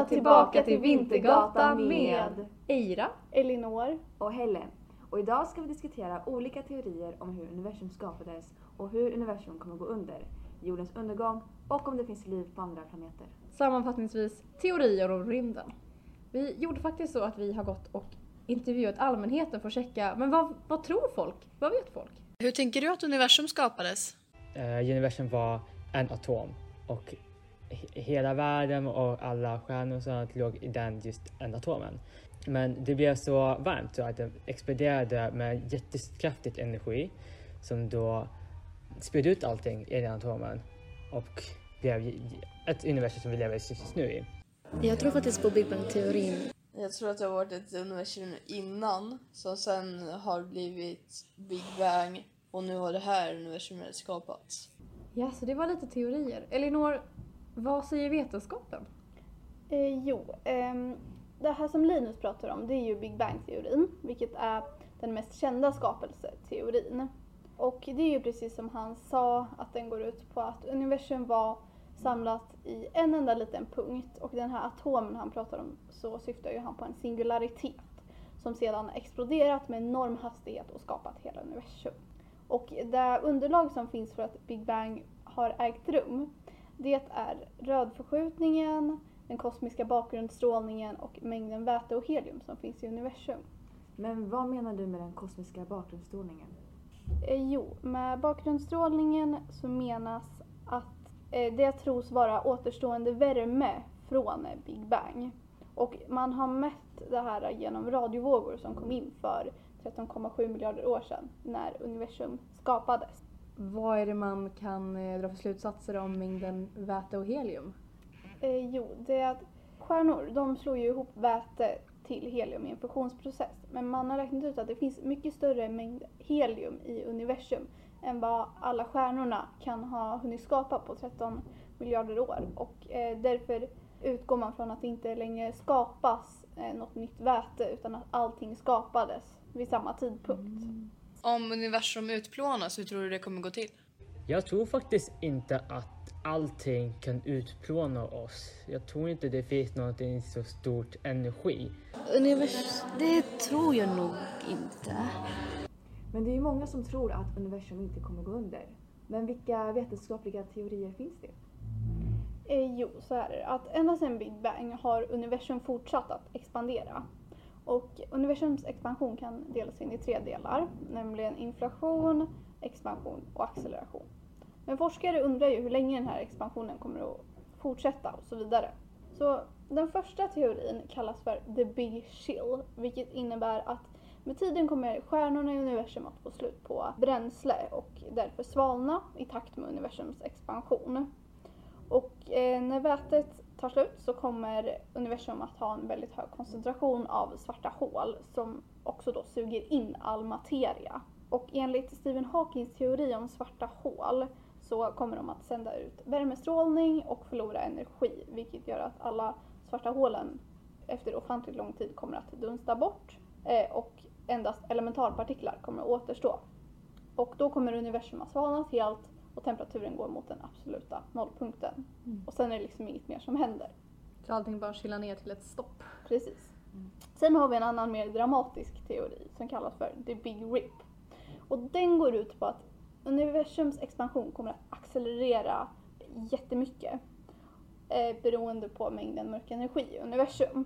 välkomna tillbaka till Vintergatan med Eira. Elinor. och Helen. Och idag ska vi diskutera olika teorier om hur universum skapades och hur universum kommer gå under, jordens undergång och om det finns liv på andra planeter. Sammanfattningsvis teorier om rymden. Vi gjorde faktiskt så att vi har gått och intervjuat allmänheten för att checka, men vad, vad tror folk? Vad vet folk? Hur tänker du att universum skapades? Eh, universum var en atom och hela världen och alla stjärnor och sånt låg i den just en atomen. Men det blev så varmt så att det exploderade med jättekraftig energi som då spred ut allting i den atomen och blev ett universum som vi lever just nu i. Jag tror faktiskt på Big Bang-teorin. Jag tror att det har varit ett universum innan som sen har blivit Big Bang och nu har det här universumet skapats. Ja, så det var lite teorier. Elinor, vad säger vetenskapen? Eh, jo, eh, det här som Linus pratar om det är ju Big Bang-teorin, vilket är den mest kända skapelseteorin. Och det är ju precis som han sa, att den går ut på att universum var samlat i en enda liten punkt och den här atomen han pratar om så syftar ju han på en singularitet som sedan exploderat med enorm hastighet och skapat hela universum. Och det underlag som finns för att Big Bang har ägt rum det är rödförskjutningen, den kosmiska bakgrundsstrålningen och mängden väte och helium som finns i universum. Men vad menar du med den kosmiska bakgrundsstrålningen? Eh, jo, med bakgrundsstrålningen så menas att eh, det tros vara återstående värme från Big Bang. Och man har mätt det här genom radiovågor som kom in för 13,7 miljarder år sedan när universum skapades. Vad är det man kan eh, dra för slutsatser om mängden väte och helium? Eh, jo, det är att stjärnor de slår ju ihop väte till helium i en fusionsprocess. Men man har räknat ut att det finns mycket större mängd helium i universum än vad alla stjärnorna kan ha hunnit skapa på 13 miljarder år. Och eh, därför utgår man från att det inte längre skapas eh, något nytt väte utan att allting skapades vid samma tidpunkt. Om universum utplånas, hur tror du det kommer gå till? Jag tror faktiskt inte att allting kan utplåna oss. Jag tror inte det finns någonting så stort energi. Univers... Det tror jag nog inte. Men det är ju många som tror att universum inte kommer gå under. Men vilka vetenskapliga teorier finns det? Eh, jo, så är det. Att ända sedan Big Bang har universum fortsatt att expandera. Och universums expansion kan delas in i tre delar, nämligen inflation, expansion och acceleration. Men forskare undrar ju hur länge den här expansionen kommer att fortsätta och så vidare. Så den första teorin kallas för the big chill, vilket innebär att med tiden kommer stjärnorna i universum att få slut på bränsle och därför svalna i takt med universums expansion. Och eh, när vätet tar slut så kommer universum att ha en väldigt hög koncentration av svarta hål som också då suger in all materia. Och enligt Stephen Hawkings teori om svarta hål så kommer de att sända ut värmestrålning och förlora energi vilket gör att alla svarta hålen efter ofantligt lång tid kommer att dunsta bort eh, och endast elementarpartiklar kommer att återstå. Och då kommer universum att svalna helt och temperaturen går mot den absoluta nollpunkten. Och sen är det liksom inget mer som händer. Så allting bara chillar ner till ett stopp. Precis. Sen har vi en annan mer dramatisk teori som kallas för the big rip. Och den går ut på att universums expansion kommer att accelerera jättemycket eh, beroende på mängden mörk energi i universum.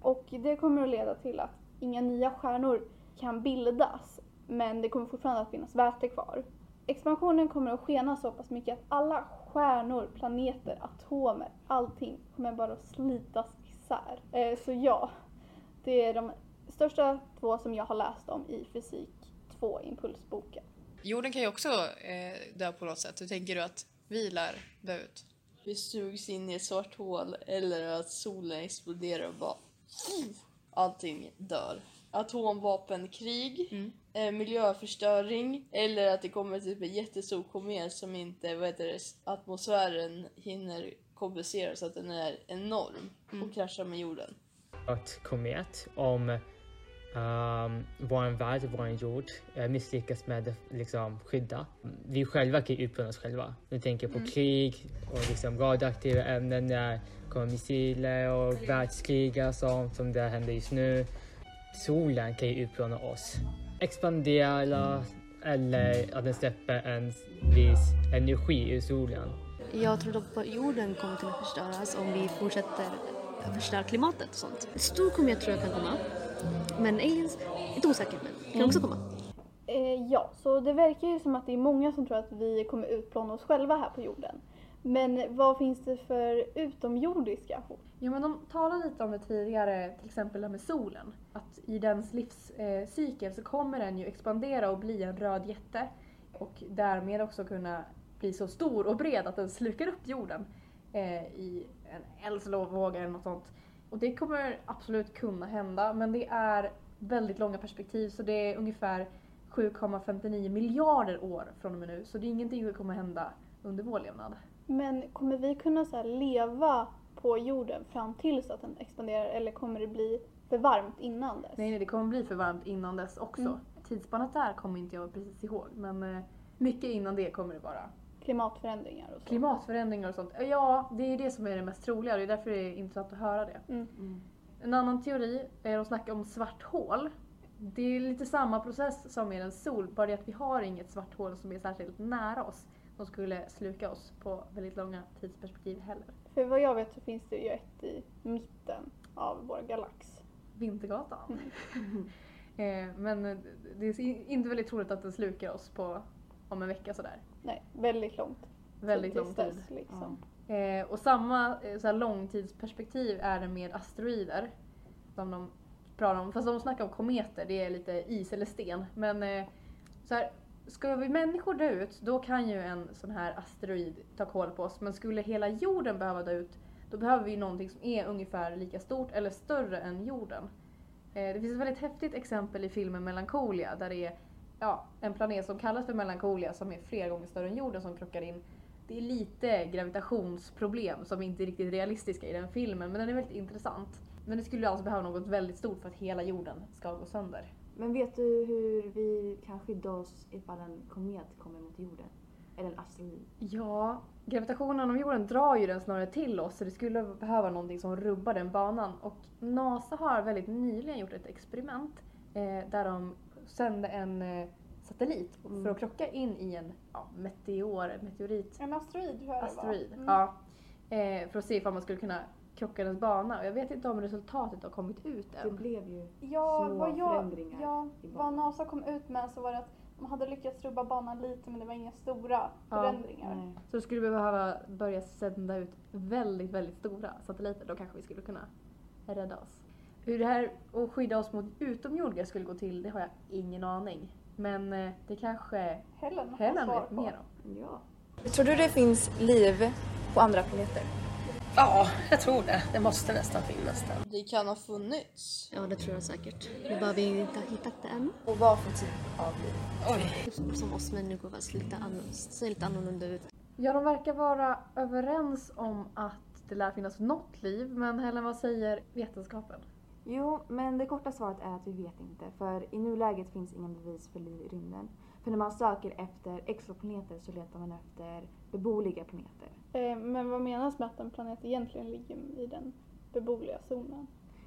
Och det kommer att leda till att inga nya stjärnor kan bildas men det kommer fortfarande att finnas väte kvar. Expansionen kommer att skena så pass mycket att alla stjärnor, planeter, atomer, allting kommer bara att slitas isär. Eh, så ja, det är de största två som jag har läst om i fysik 2 impulsboken. Jorden kan ju också eh, dö på något sätt. Hur tänker du att vi lär dö ut? Vi sugs in i ett svart hål eller att solen exploderar och bara... Allting dör. Atomvapenkrig, eh, miljöförstöring eller att det kommer typ en jättestor komet som inte, vad heter det, atmosfären hinner kompensera så att den är enorm och kraschar med jorden. Att komet om um, vår värld, vår jord uh, misslyckas med att liksom, skydda. Vi själva kan utplåna oss själva. Nu tänker jag på krig och liksom radioaktiva ämnen när kommer missiler och världskrig och sånt som det händer just nu. Solen kan ju utplåna oss. Expandera eller att den släpper en viss energi ur solen. Jag tror att jorden kommer kunna förstöras om vi fortsätter förstöra klimatet och sånt. Stor komet tror jag kan komma. Men aliens, inte osäker men kan också komma. Eh, ja, så det verkar ju som att det är många som tror att vi kommer utplåna oss själva här på jorden. Men vad finns det för utomjordiska hot? Jo men de talade lite om det tidigare, till exempel det här med solen. Att i dens livscykel så kommer den ju expandera och bli en röd jätte. Och därmed också kunna bli så stor och bred att den slukar upp jorden eh, i en eldsvåg eller något sånt. Och det kommer absolut kunna hända men det är väldigt långa perspektiv så det är ungefär 7,59 miljarder år från och med nu. Så det är ingenting som kommer hända under vår levnad. Men kommer vi kunna så här leva på jorden fram tills att den expanderar eller kommer det bli för varmt innan dess? Nej, nej, det kommer bli för varmt innan dess också. Mm. Tidsspannet där kommer inte jag precis ihåg men eh, mycket innan det kommer det vara. Klimatförändringar och så? Klimatförändringar och sånt. Ja, det är det som är det mest troliga och det är därför det är intressant att höra det. Mm. En annan teori är att snacka om svart hål. Det är lite samma process som med en sol, bara det att vi har inget svart hål som är särskilt nära oss som skulle sluka oss på väldigt långa tidsperspektiv heller. För vad jag vet så finns det ju ett i mitten av vår galax. Vintergatan. eh, men det är inte väldigt troligt att den slukar oss på om en vecka sådär. Nej, väldigt långt. Väldigt lång tid. Liksom. Eh, och samma eh, så här, långtidsperspektiv är det med asteroider. Som de pratar om. Fast de snackar om kometer, det är lite is eller sten. Men eh, så här, ska vi människor dö ut, då kan ju en sån här asteroid ta koll på oss. Men skulle hela jorden behöva dö ut, då behöver vi någonting som är ungefär lika stort eller större än jorden. Eh, det finns ett väldigt häftigt exempel i filmen Melancholia där det är ja, en planet som kallas för Melancholia som är flera gånger större än jorden som krockar in. Det är lite gravitationsproblem som inte är riktigt realistiska i den filmen men den är väldigt intressant. Men det skulle alltså behöva något väldigt stort för att hela jorden ska gå sönder. Men vet du hur vi kan skydda oss ifall en komet kommer mot jorden? Eller en asteroid? Ja, gravitationen om jorden drar ju den snarare till oss så det skulle behöva någonting som rubbar den banan. Och NASA har väldigt nyligen gjort ett experiment eh, där de sände en eh, satellit Mm. för att krocka in i en ja, meteor, meteorit, En asteroid tror jag det asteroid. var. Mm. Ja, eh, för att se ifall man skulle kunna krocka dens bana. Och jag vet inte om resultatet har kommit ut Det än. blev ju Ja, små vad, jag, förändringar ja, vad. NASA kom ut med så var det att de hade lyckats rubba banan lite men det var inga stora Ja. förändringar. Nej. Så skulle vi behöva börja sända ut väldigt, väldigt stora satelliter. Då kanske vi skulle kunna rädda oss. Hur det här att skydda oss mot utomjordingar skulle gå till, det har jag ingen aning. Men eh, det kanske Helen har Helen vet mer om. Ja. Tror du det finns liv på andra planeter? Ja, jag tror det. Det måste nästan finnas den. Det kan ha funnits. Ja, det tror jag säkert. Vi bara vi inte har hittat det än. Och vad för typ av liv? Oj. Som oss människor fast lite annorlunda, ser lite annorlunda ut. Ja, de verkar vara överens om att det lär finnas något liv. Men Helen, vad säger vetenskapen? Jo, men det korta svaret är att vi vet inte. För i nuläget finns ingen bevis för liv i rymden. För när man söker efter exoplaneter så letar man efter beboeliga planeter. Eh, Men vad menas med att en planet egentligen ligger i den beboeliga zonen?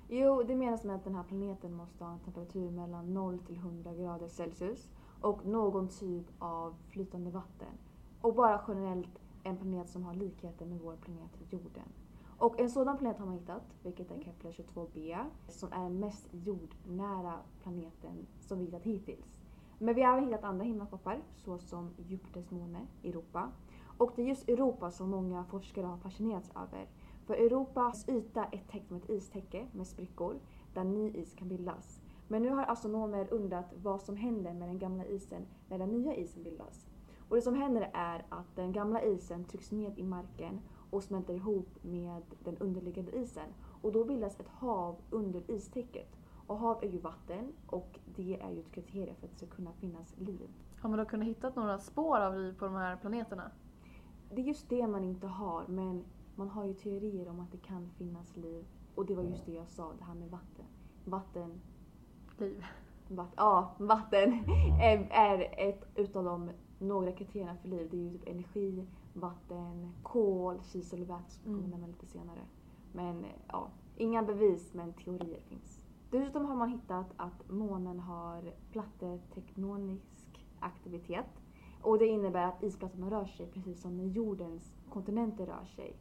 Jo, det menas med att den här planeten måste ha en temperatur mellan 0 till 100 grader Celsius och någon typ av flytande vatten. Och bara generellt en planet som har likheter med vår planet jorden. Och en sådan planet har man hittat, vilket är Kepler 22b, som är den mest jordnära planeten som vi hittat hittills. Men vi har även hittat andra himlakroppar, såsom Jupiters måne, Europa. Och det är just Europa som många forskare har fascinerats över. För Europas yta är täckt med ett istäcke med sprickor där ny is kan bildas. Men nu har astronomer undrat vad som händer med den gamla isen när den nya isen bildas. Och det som händer är att den gamla isen trycks ned i marken och smälter ihop med den underliggande isen. Och då bildas ett hav under istäcket. Och hav är ju vatten och det är ju ett kriterie för att det ska kunna finnas liv. Har man då kunnat hitta några spår av liv på de här planeterna? Det är just det man inte har, men man har ju teorier om att det kan finnas liv. Och det var just det jag sa, det här med vatten. Vatten liv. Vatt, ja, vatten är, är ett utav de några kriterierna för liv. Det är ju typ energi, vatten, kol, kisel och vi kommer Mm. nämna lite senare. Men ja, inga bevis men teorier finns. Dessutom har man hittat att månen har plattetektonisk aktivitet. Och det innebär att isplattorna rör sig precis som när jordens kontinenter rör sig.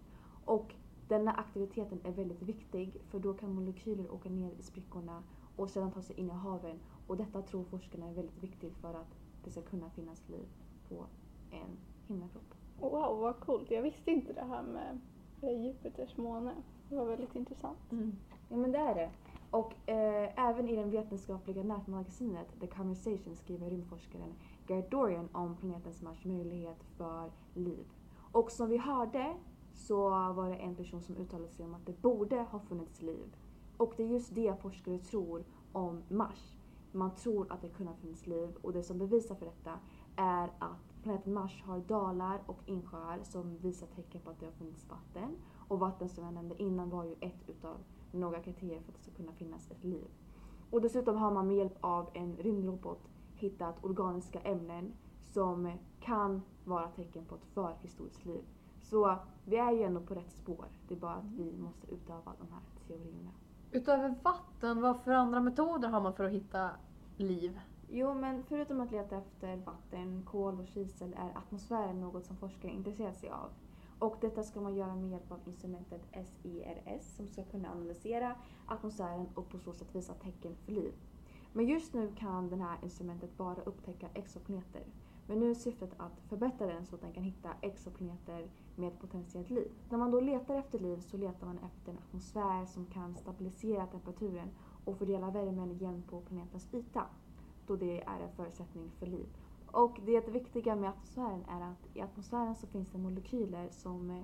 Och denna aktiviteten är väldigt viktig för då kan molekyler åka ner i sprickorna och sedan ta sig in i haven. Och detta tror forskarna är väldigt viktigt för att det ska kunna finnas liv på en himlakropp. Wow, vad coolt. Jag visste inte det här med Jupiters måne. Det var väldigt intressant. Ja men det är det. Och eh, även i det vetenskapliga nätmagasinet The Conversation skriver rymdforskaren Garrett Dorian om planetens Mars möjlighet för liv. Och som vi hörde så var det en person som uttalade sig om att det borde ha funnits liv. Och det är just det forskare tror om Mars. Man tror att det kunde ha funnits liv och det som bevisar för detta är att planeten Mars har dalar och insjöar som visar tecken på att det har funnits vatten. Och vatten som jag nämnde innan var ju ett utav några kriterier för att det ska kunna finnas ett liv. Och dessutom har man med hjälp av en rymdrobot hittat organiska ämnen som kan vara tecken på ett förhistoriskt liv. Så vi är ju ändå på rätt spår. Det är bara att vi måste utöva de här teorierna. Utöver vatten, vad för andra metoder har man för att hitta liv? Jo, men förutom att leta efter vatten, kol och kisel är atmosfären något som forskare intresserar sig av. Och detta ska man göra med hjälp av instrumentet SIRS som ska kunna analysera atmosfären och på så sätt visa tecken för liv. Men just nu kan det här instrumentet bara upptäcka exoplaneter. Men nu är syftet att förbättra den så att den kan hitta exoplaneter med potentiellt liv. När man då letar efter liv så letar man efter en atmosfär som kan stabilisera temperaturen och fördela värmen jämnt på planetens yta då det är en förutsättning för liv. Och det viktiga med atmosfären är att i atmosfären så finns det molekyler som eh,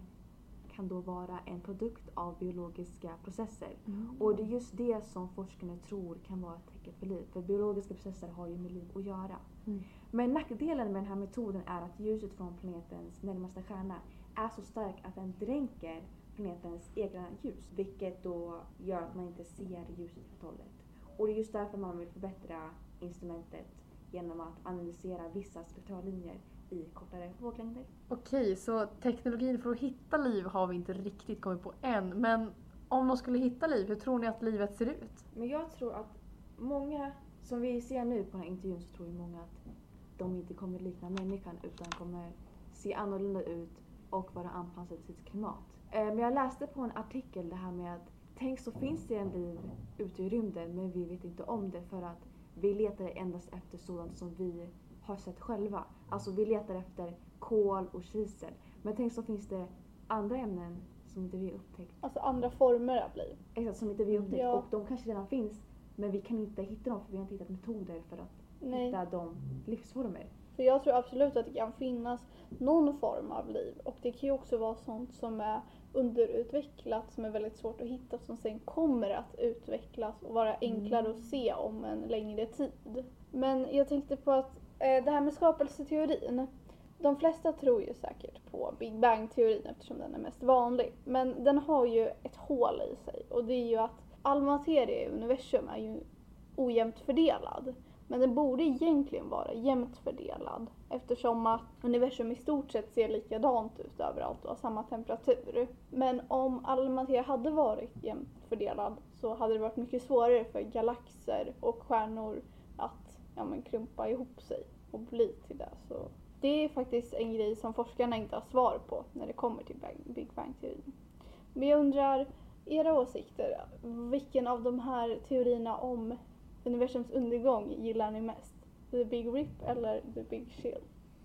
kan då vara en produkt av biologiska processer. Och det är just det som forskarna tror kan vara ett tecken för liv. För biologiska processer har ju med liv att göra. Mm. Men nackdelen med den här metoden är att ljuset från planetens närmaste stjärna är så stark att den dränker planetens egna ljus. Vilket då gör att man inte ser ljuset helt och hållet. Och det är just därför man vill förbättra instrumentet genom att analysera vissa spektrallinjer i kortare våglängder. Okej, så teknologin för att hitta liv har vi inte riktigt kommit på än. Men om de skulle hitta liv, hur tror ni att livet ser ut? Men jag tror att många, som vi ser nu på den här intervjun, så tror ju många att de inte kommer likna människan utan kommer se annorlunda ut och vara anpassade till sitt klimat. Eh, Men jag läste på en artikel det här med att tänk så finns det en liv ute i rymden men vi vet inte om det för att vi letar endast efter sådant som vi har sett själva. Alltså vi letar efter kol och kisel. Men tänk så finns det andra ämnen som inte vi har upptäckt. Alltså andra former av liv. Exakt, som inte vi har upptäckt. Ja. Och de kanske redan finns men vi kan inte hitta dem för vi har inte hittat metoder för att Nej. hitta de livsformer. För jag tror absolut att det kan finnas någon form av liv och det kan ju också vara sånt som är underutvecklat som är väldigt svårt att hitta som sen kommer att utvecklas och vara enklare att se om en längre tid. Men jag tänkte på att eh, det här med skapelseteorin. De flesta tror ju säkert på Big Bang-teorin eftersom den är mest vanlig. Men den har ju ett hål i sig och det är ju att all materia i universum är ju ojämnt fördelad. Men den borde egentligen vara jämnt fördelad eftersom att universum i stort sett ser likadant ut överallt och har samma temperatur. Men om all materia hade varit jämnt fördelad så hade det varit mycket svårare för galaxer och stjärnor att ja, men, klumpa ihop sig och bli till det. Så det är faktiskt en grej som forskarna inte har svar på när det kommer till Big Bang-teorin. Men jag undrar, era åsikter, vilken av de här teorierna om universums undergång gillar ni mest? The Big Rip eller The Big Chill?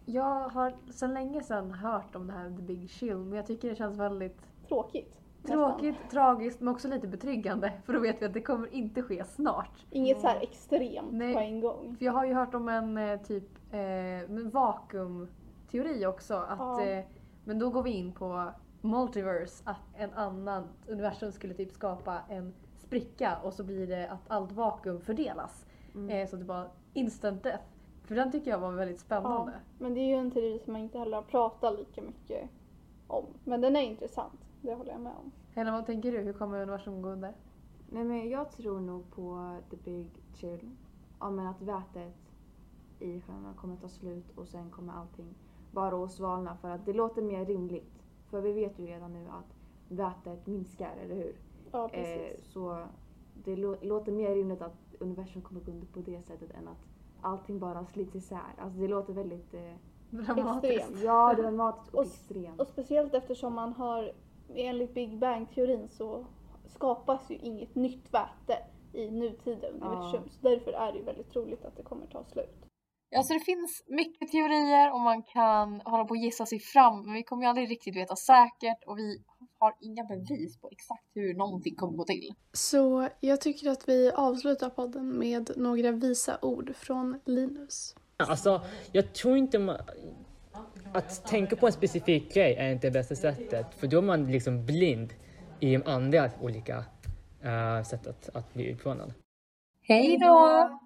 Jag har sedan länge sedan hört om det här The Big Chill men jag tycker det känns väldigt Tråkigt. nästan. tråkigt, tragiskt men också lite betryggande för då vet vi att det kommer inte ske snart. Inget så här extremt Nej. på en gång. För jag har ju hört om en eh, typ eh, vakuumteori också. Att, Ja. eh, men då går vi in på multiverse, att en annan universum skulle typ skapa en spricka och så blir det att allt vakuum fördelas. Mm. Eh, så det bara instant death. För den tycker jag var väldigt spännande. Men det är ju en teori som man inte heller har pratat lika mycket om. Men den är intressant, det håller jag med om. Helena, vad tänker du? Hur kommer universum gå under? Nej men jag tror nog på the big chill. Ja men att vätet i stjärnorna kommer ta slut och sen kommer allting bara att svalna för att det låter mer rimligt. För vi vet ju redan nu att vätet minskar, eller hur? Ja, Eh, precis. så det lå- låter mer rimligt att universum kommer gå under på det sättet än att allting bara slits isär. Alltså det låter väldigt, eh, Dramatiskt. Extremt. ja dramatiskt och, Och- extremt. Och speciellt eftersom man har, enligt Big Bang-teorin så skapas ju inget nytt väte i nutida universum. Så därför är det ju väldigt troligt att det kommer ta slut. Alltså det finns mycket teorier och man kan hålla på och gissa sig fram men vi kommer ju aldrig riktigt veta säkert och vi har inga bevis på exakt hur någonting kommer gå till. Så jag tycker att vi avslutar podden med några visa ord från Linus. Alltså, jag tror inte man... Att tänka på en specifik grej är inte det bästa sättet, för då är man liksom blind i de andra olika uh, sätt att, att bli utmanad. Hej då!